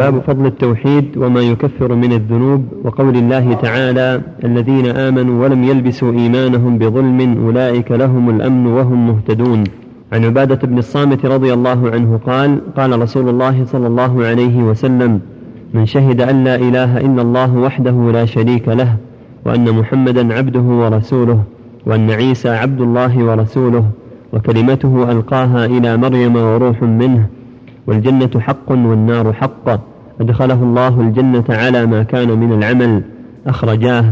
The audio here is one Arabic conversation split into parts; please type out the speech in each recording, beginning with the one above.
باب فضل التوحيد وما يكفر من الذنوب وقول الله تعالى الذين آمنوا ولم يلبسوا إيمانهم بظلم أولئك لهم الأمن وهم مهتدون. عن عبادة بن الصامت رضي الله عنه قال قال رسول الله صلى الله عليه وسلم من شهد أن لا إله إلا الله وحده لا شريك له وأن محمدا عبده ورسوله وأن عيسى عبد الله ورسوله وكلمته ألقاها إلى مريم وروح منه والجنة حق والنار حق. أدخله الله الجنة على ما كان من العمل أخرجاه.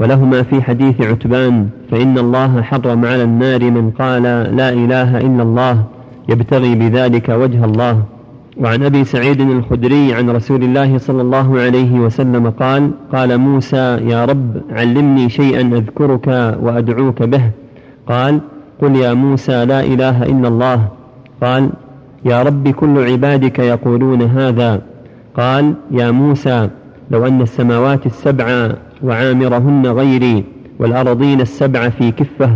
ولهما في حديث عتبان فإن الله حرم على النار من قال لا إله إلا الله يبتغي بذلك وجه الله. وعن أبي سعيد الخدري عن رسول الله صلى الله عليه وسلم قال قال موسى يا رب علمني شيئا أذكرك وأدعوك به. قال قل يا موسى لا إله إلا الله. قال يا رب كل عبادك يقولون هذا. قال يا موسى لو أن السماوات السبع وعامرهن غيري والأرضين السبع في كفة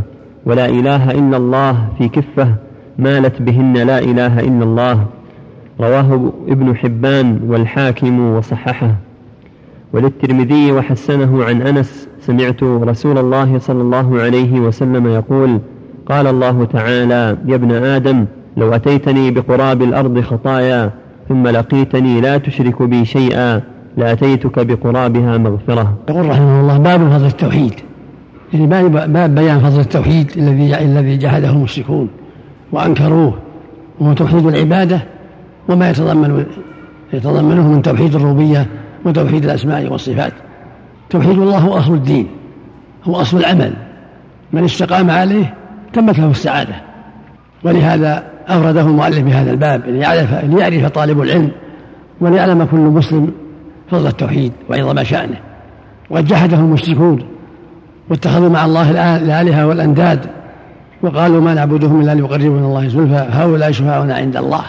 ولا إله إلا الله في كفة مالت بهن لا إله إلا الله. رواه ابن حبان والحاكم وصححه. وللترمذي وحسنه عن أنس سمعت رسول الله صلى الله عليه وسلم يقول قال الله تعالى يا ابن آدم لو أتيتني بقراب الأرض خطايا ثم لقيتني لا تشرك بي شيئا لأتيتك بقرابها مغفرة. يقول رحمه الله باب فضل التوحيد. يعني باب بيان فضل التوحيد الذي الذي جحده المشركون وأنكروه وهو توحيد العبادة وما يتضمن يتضمنه من توحيد الربوبية وتوحيد الأسماء والصفات. توحيد الله هو أصل الدين هو أصل العمل. من استقام عليه تمت له السعادة. ولهذا أورده المؤلف بهذا الباب ليعرف, ليعرف طالب العلم وليعلم كل مسلم فضل التوحيد وعظم شأنه. وقد جحده المشركون واتخذوا مع الله الآلهة والأنداد وقالوا ما نعبدهم إلا ليقربونا الله زلفى هؤلاء شفاعنا عند الله.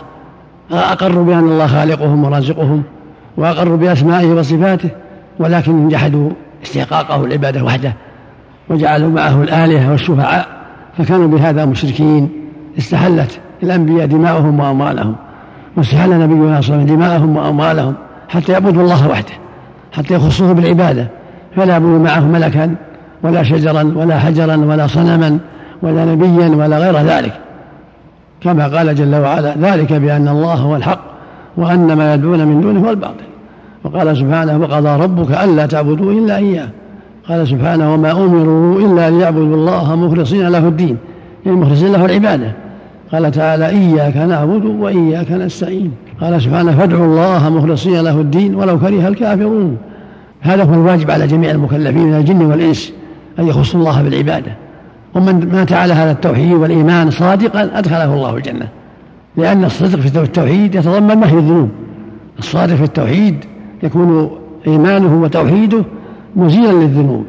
أقروا بأن الله خالقهم ورازقهم وأقروا بأسمائه وصفاته ولكن جحدوا استحقاقه العبادة وحده وجعلوا معه الآلهة والشفعاء فكانوا بهذا مشركين استحلت الأنبياء دماؤهم وأموالهم. واستحل نبينا صلى الله عليه وسلم دماءهم وأموالهم حتى يعبدوا الله وحده حتى يخصوه بالعبادة. فلا يعبدوا معه ملكا ولا شجرا ولا حجرا ولا صنما ولا نبيا ولا غير ذلك. كما قال جل وعلا ذلك بأن الله هو الحق وأن ما يدعون من دونه هو الباطل. وقال سبحانه وقضى ربك ألا تعبدوا إلا إياه. قال سبحانه وما أمروا إلا ليعبدوا الله مخلصين له الدين يعني مخلصين له العبادة. قال تعالى إياك نعبد وإياك نستعين. قال سبحانه فادعوا الله مخلصين له الدين ولو كره الكافرون. هذا هو الواجب على جميع المكلفين من الجن والإنس أن يخصوا الله بالعبادة. ومن مات على هذا التوحيد والإيمان صادقا أدخله الله الجنة. لأن الصدق في التوحيد يتضمن نهي الذنوب. الصادق في التوحيد يكون إيمانه وتوحيده مزيلا للذنوب.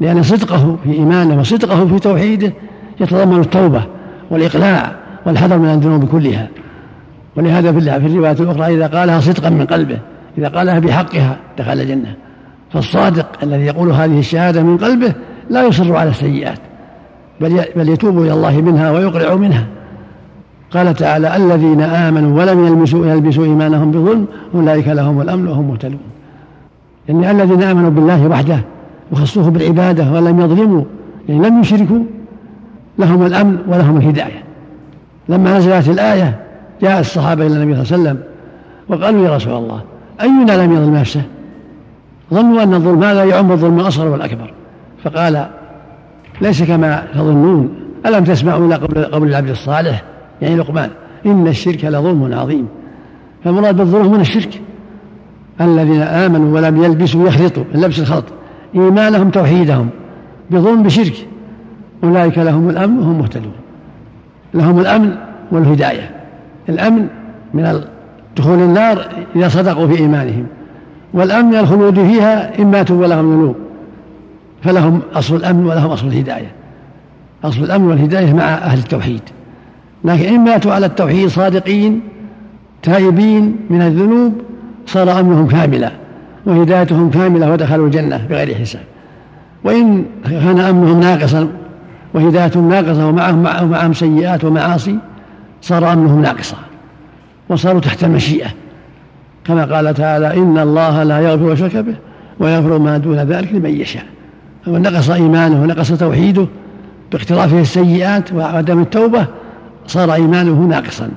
لأن صدقه في إيمانه وصدقه في توحيده يتضمن التوبة والإقلاع. والحذر من الذنوب كلها. ولهذا في الرواية الأخرى إذا قالها صدقا من قلبه إذا قالها بحقها دخل الجنة. فالصادق الذي يقول هذه الشهادة من قلبه لا يصر على السيئات بل بل يتوب إلى الله منها ويقلع منها. قال تعالى الذين آمنوا ولم يلبسوا يلبسوا إيمانهم بظلم أولئك لهم الأمن وهم مهتدون. يعني الذين آمنوا بالله وحده وخصوه بالعبادة ولم يظلموا يعني لم يشركوا لهم الأمن ولهم الهداية. لما نزلت الآية جاء الصحابة إلى النبي صلى الله عليه وسلم وقالوا يا رسول الله أينا لم يظلم نفسه؟ ظنوا أن الظلم هذا يعم الظلم الأصغر والأكبر. فقال ليس كما تظنون ألم تسمعوا إلى قبل, قبل العبد الصالح؟ يعني لقمان إن الشرك لظلم عظيم. فالمراد بالظلم من الشرك. الذين آمنوا ولم يلبسوا يخلطوا اللبس الخلط. إيمانهم توحيدهم. بظلم بشرك. أولئك لهم الأمن وهم مهتدون. لهم الأمن والهداية. الأمن من دخول النار إذا صدقوا في إيمانهم والأمن الخلود فيها إن ماتوا ولهم ذنوب. فلهم أصل الأمن ولهم أصل الهداية. أصل الأمن والهداية مع أهل التوحيد. لكن إن ماتوا على التوحيد صادقين تائبين من الذنوب صار أمنهم كاملا وهدايتهم كاملة ودخلوا الجنة بغير حساب. وإن كان أمنهم ناقصا وهدايتهم ناقصة ومعهم معهم سيئات ومعاصي صار أمنهم ناقصا وصاروا تحت المشيئة. كما قال تعالى إن الله لا يغفر شرك به ويغفر ما دون ذلك لمن يشاء. فمن نقص إيمانه ونقص توحيده باقترافه السيئات وعدم التوبة صار إيمانه ناقصا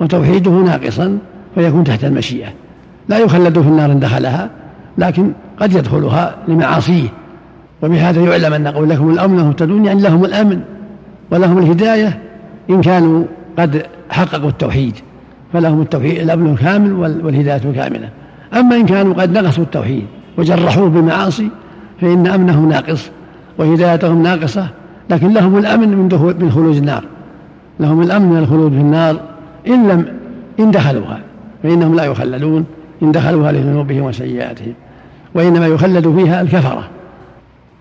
وتوحيده ناقصا فيكون تحت المشيئة. لا يخلد في النار إن دخلها لكن قد يدخلها لمعاصيه. وبهذا يعلم أن نقول لكم الأمن مهتدون يعني لهم الأمن ولهم الهداية إن كانوا قد حققوا التوحيد فلهم التوحيد الأمن الكامل والهداية الكاملة. أما إن كانوا قد نقصوا التوحيد وجرحوه بالمعاصي فإن أمنه ناقص وهدايتهم ناقصة لكن لهم الأمن من دخول من خلود النار. لهم الأمن من الخلود في النار إن لم إن دخلوها فإنهم لا يخلدون إن دخلوها لذنوبهم وسيئاتهم وإنما يخلد فيها الكفرة.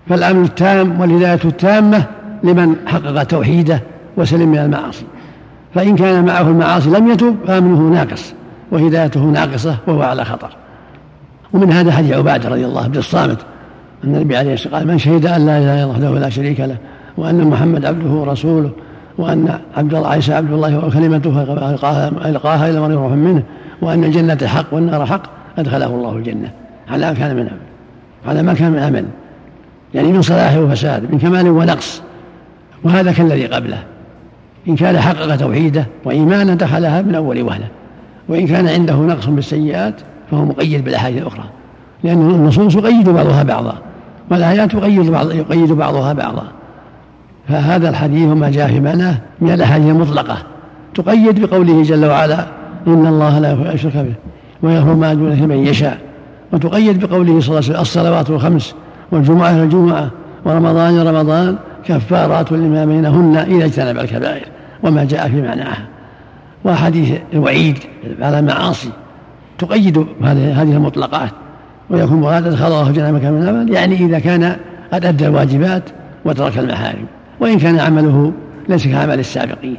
فالأمن التام والهداية التامة لمن حقق توحيده وسلم من المعاصي. فإن كان معه المعاصي لم يتب فأمنه ناقص وهدايته ناقصة وهو على خطر. ومن هذا حديث عبادة رضي الله بن الصامت أن النبي عليه الصلاة والسلام من شهد أن لا إله إلا الله وحده لا شريك له وأن محمد عبده ورسوله وأن عبد الله عيسى عبد الله وكلمته ألقاها إلى من يروح منه وأن الجنة حق والنار حق أدخله الله الجنة. على ما كان من عمل على ما كان من عمل يعني من صلاح وفساد من كمال ونقص. وهذا كالذي قبله. إن كان حقق توحيده وإيمانا دخلها من أول وهلة. وإن كان عنده نقص بالسيئات فهو مقيد بالأحاديث الأخرى. لأن النصوص يقيد بعضها بعضا والآيات يقيد بعض يقيد بعضها بعضا. فهذا الحديث وما جاء في معناه من الأحاديث المطلقة. تقيد بقوله جل وعلا إن الله لا يشرك به ويغفر ما دون من يشاء. وتقيد بقوله صلى الله عليه وسلم الصلوات الخمس والجمعة إلى الجمعة ورمضان إلى رمضان كفارات لما بينهن إذا اجتنب الكبائر وما جاء في معناها. وحديث الوعيد على المعاصي تقيد هذه المطلقات ويكون مراد ادخل الله الجنه مكان من العمل يعني إذا كان قد أدى الواجبات وترك المحارم. وإن كان عمله ليس كعمل السابقين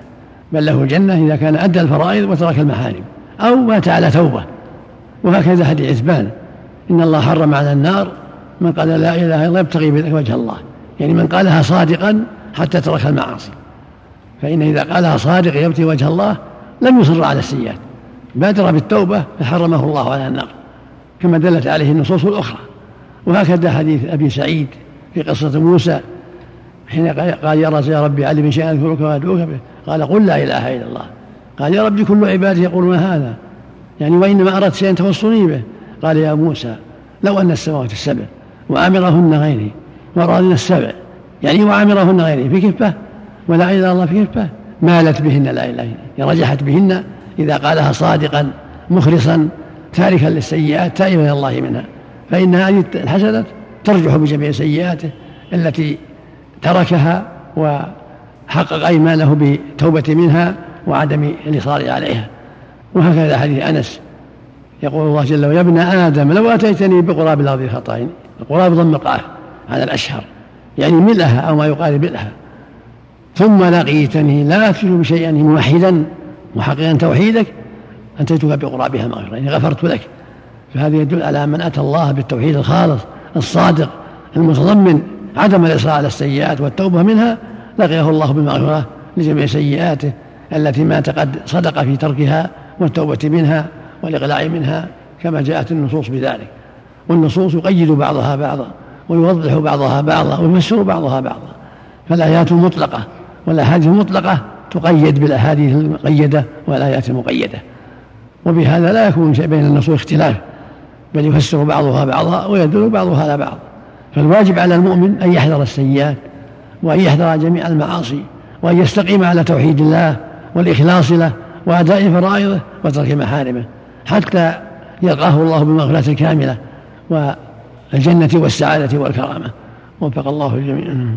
بل له الجنه إذا كان أدى الفرائض وترك المحارم. أو مات على توبة وهكذا حديث عثمان إن الله حرم على النار من قال لا إله إلا الله يبتغي بذلك وجه الله. يعني من قالها صادقا حتى ترك المعاصي. فإن إذا قالها صادق يبتغي وجه الله لم يصر على السيئات. بادر بالتوبة فحرمه الله على النار. كما دلت عليه النصوص الأخرى. وهكذا حديث أبي سعيد في قصة موسى حين قال يا رسول يا ربي علمني شيئا أذكرك وأدعوك به. قال قل لا إله إلا الله. قال يا ربي كل عبادي يقولون هذا. يعني وإنما أردت شيئا توصني به. قال يا موسى لو أن السماوات السبع وأمرهن غيري ورادنا السبع. يعني وعمرهن غيره في كفة ولا إله إلا الله في كفة. مالت بهن لا إله إلا الله رجحت بهن إذا قالها صادقا مخلصا تاركا للسيئات تائبا إلى الله منها. فإن هذه الحسنات ترجح بجميع سيئاته التي تركها وحقق أيمانه بتوبة منها وعدم الإصرار عليها. وهكذا حديث أنس. يقول الله جل وعلا يا ابن آدم لو أتيتني بقراب الأرض خطأين القراب ضم القاف على الأشهر. يعني ملأها أو ما يقارب ملأها ثم لقيتني لا أشرك بشيئا موحدا محققا توحيدك أتيتك بقرابها مغفرة يعني غفرت لك. فهذا يدل على من أتى الله بالتوحيد الخالص الصادق المتضمن. عدم الإصرار على السيئات والتوبة منها لقيه الله بالمغفرة لجميع سيئاته التي مات قد صدق في تركها والتوبة منها والإقلاع منها كما جاءت النصوص بذلك. والنصوص يقيد بعضها بعضا ويوضح بعضها بعضا ويفسر بعضها بعضا. فالآيات المطلقة والأحاديث المطلقة تقيد بالأحاديث المقيدة والآيات المقيدة. وبهذا لا يكون بين النصوص اختلاف بل يفسر بعضها بعضا ويدل بعضها على بعض. فالواجب على المؤمن أن يحذر السيئات وأن يحذر جميع المعاصي وأن يستقيم على توحيد الله والإخلاص له وأداء فرائضه وترك محارمه حتى يلقاه الله بالمغفرة الكاملة الجنة والسعادة والكرامة. وفق الله الجميع.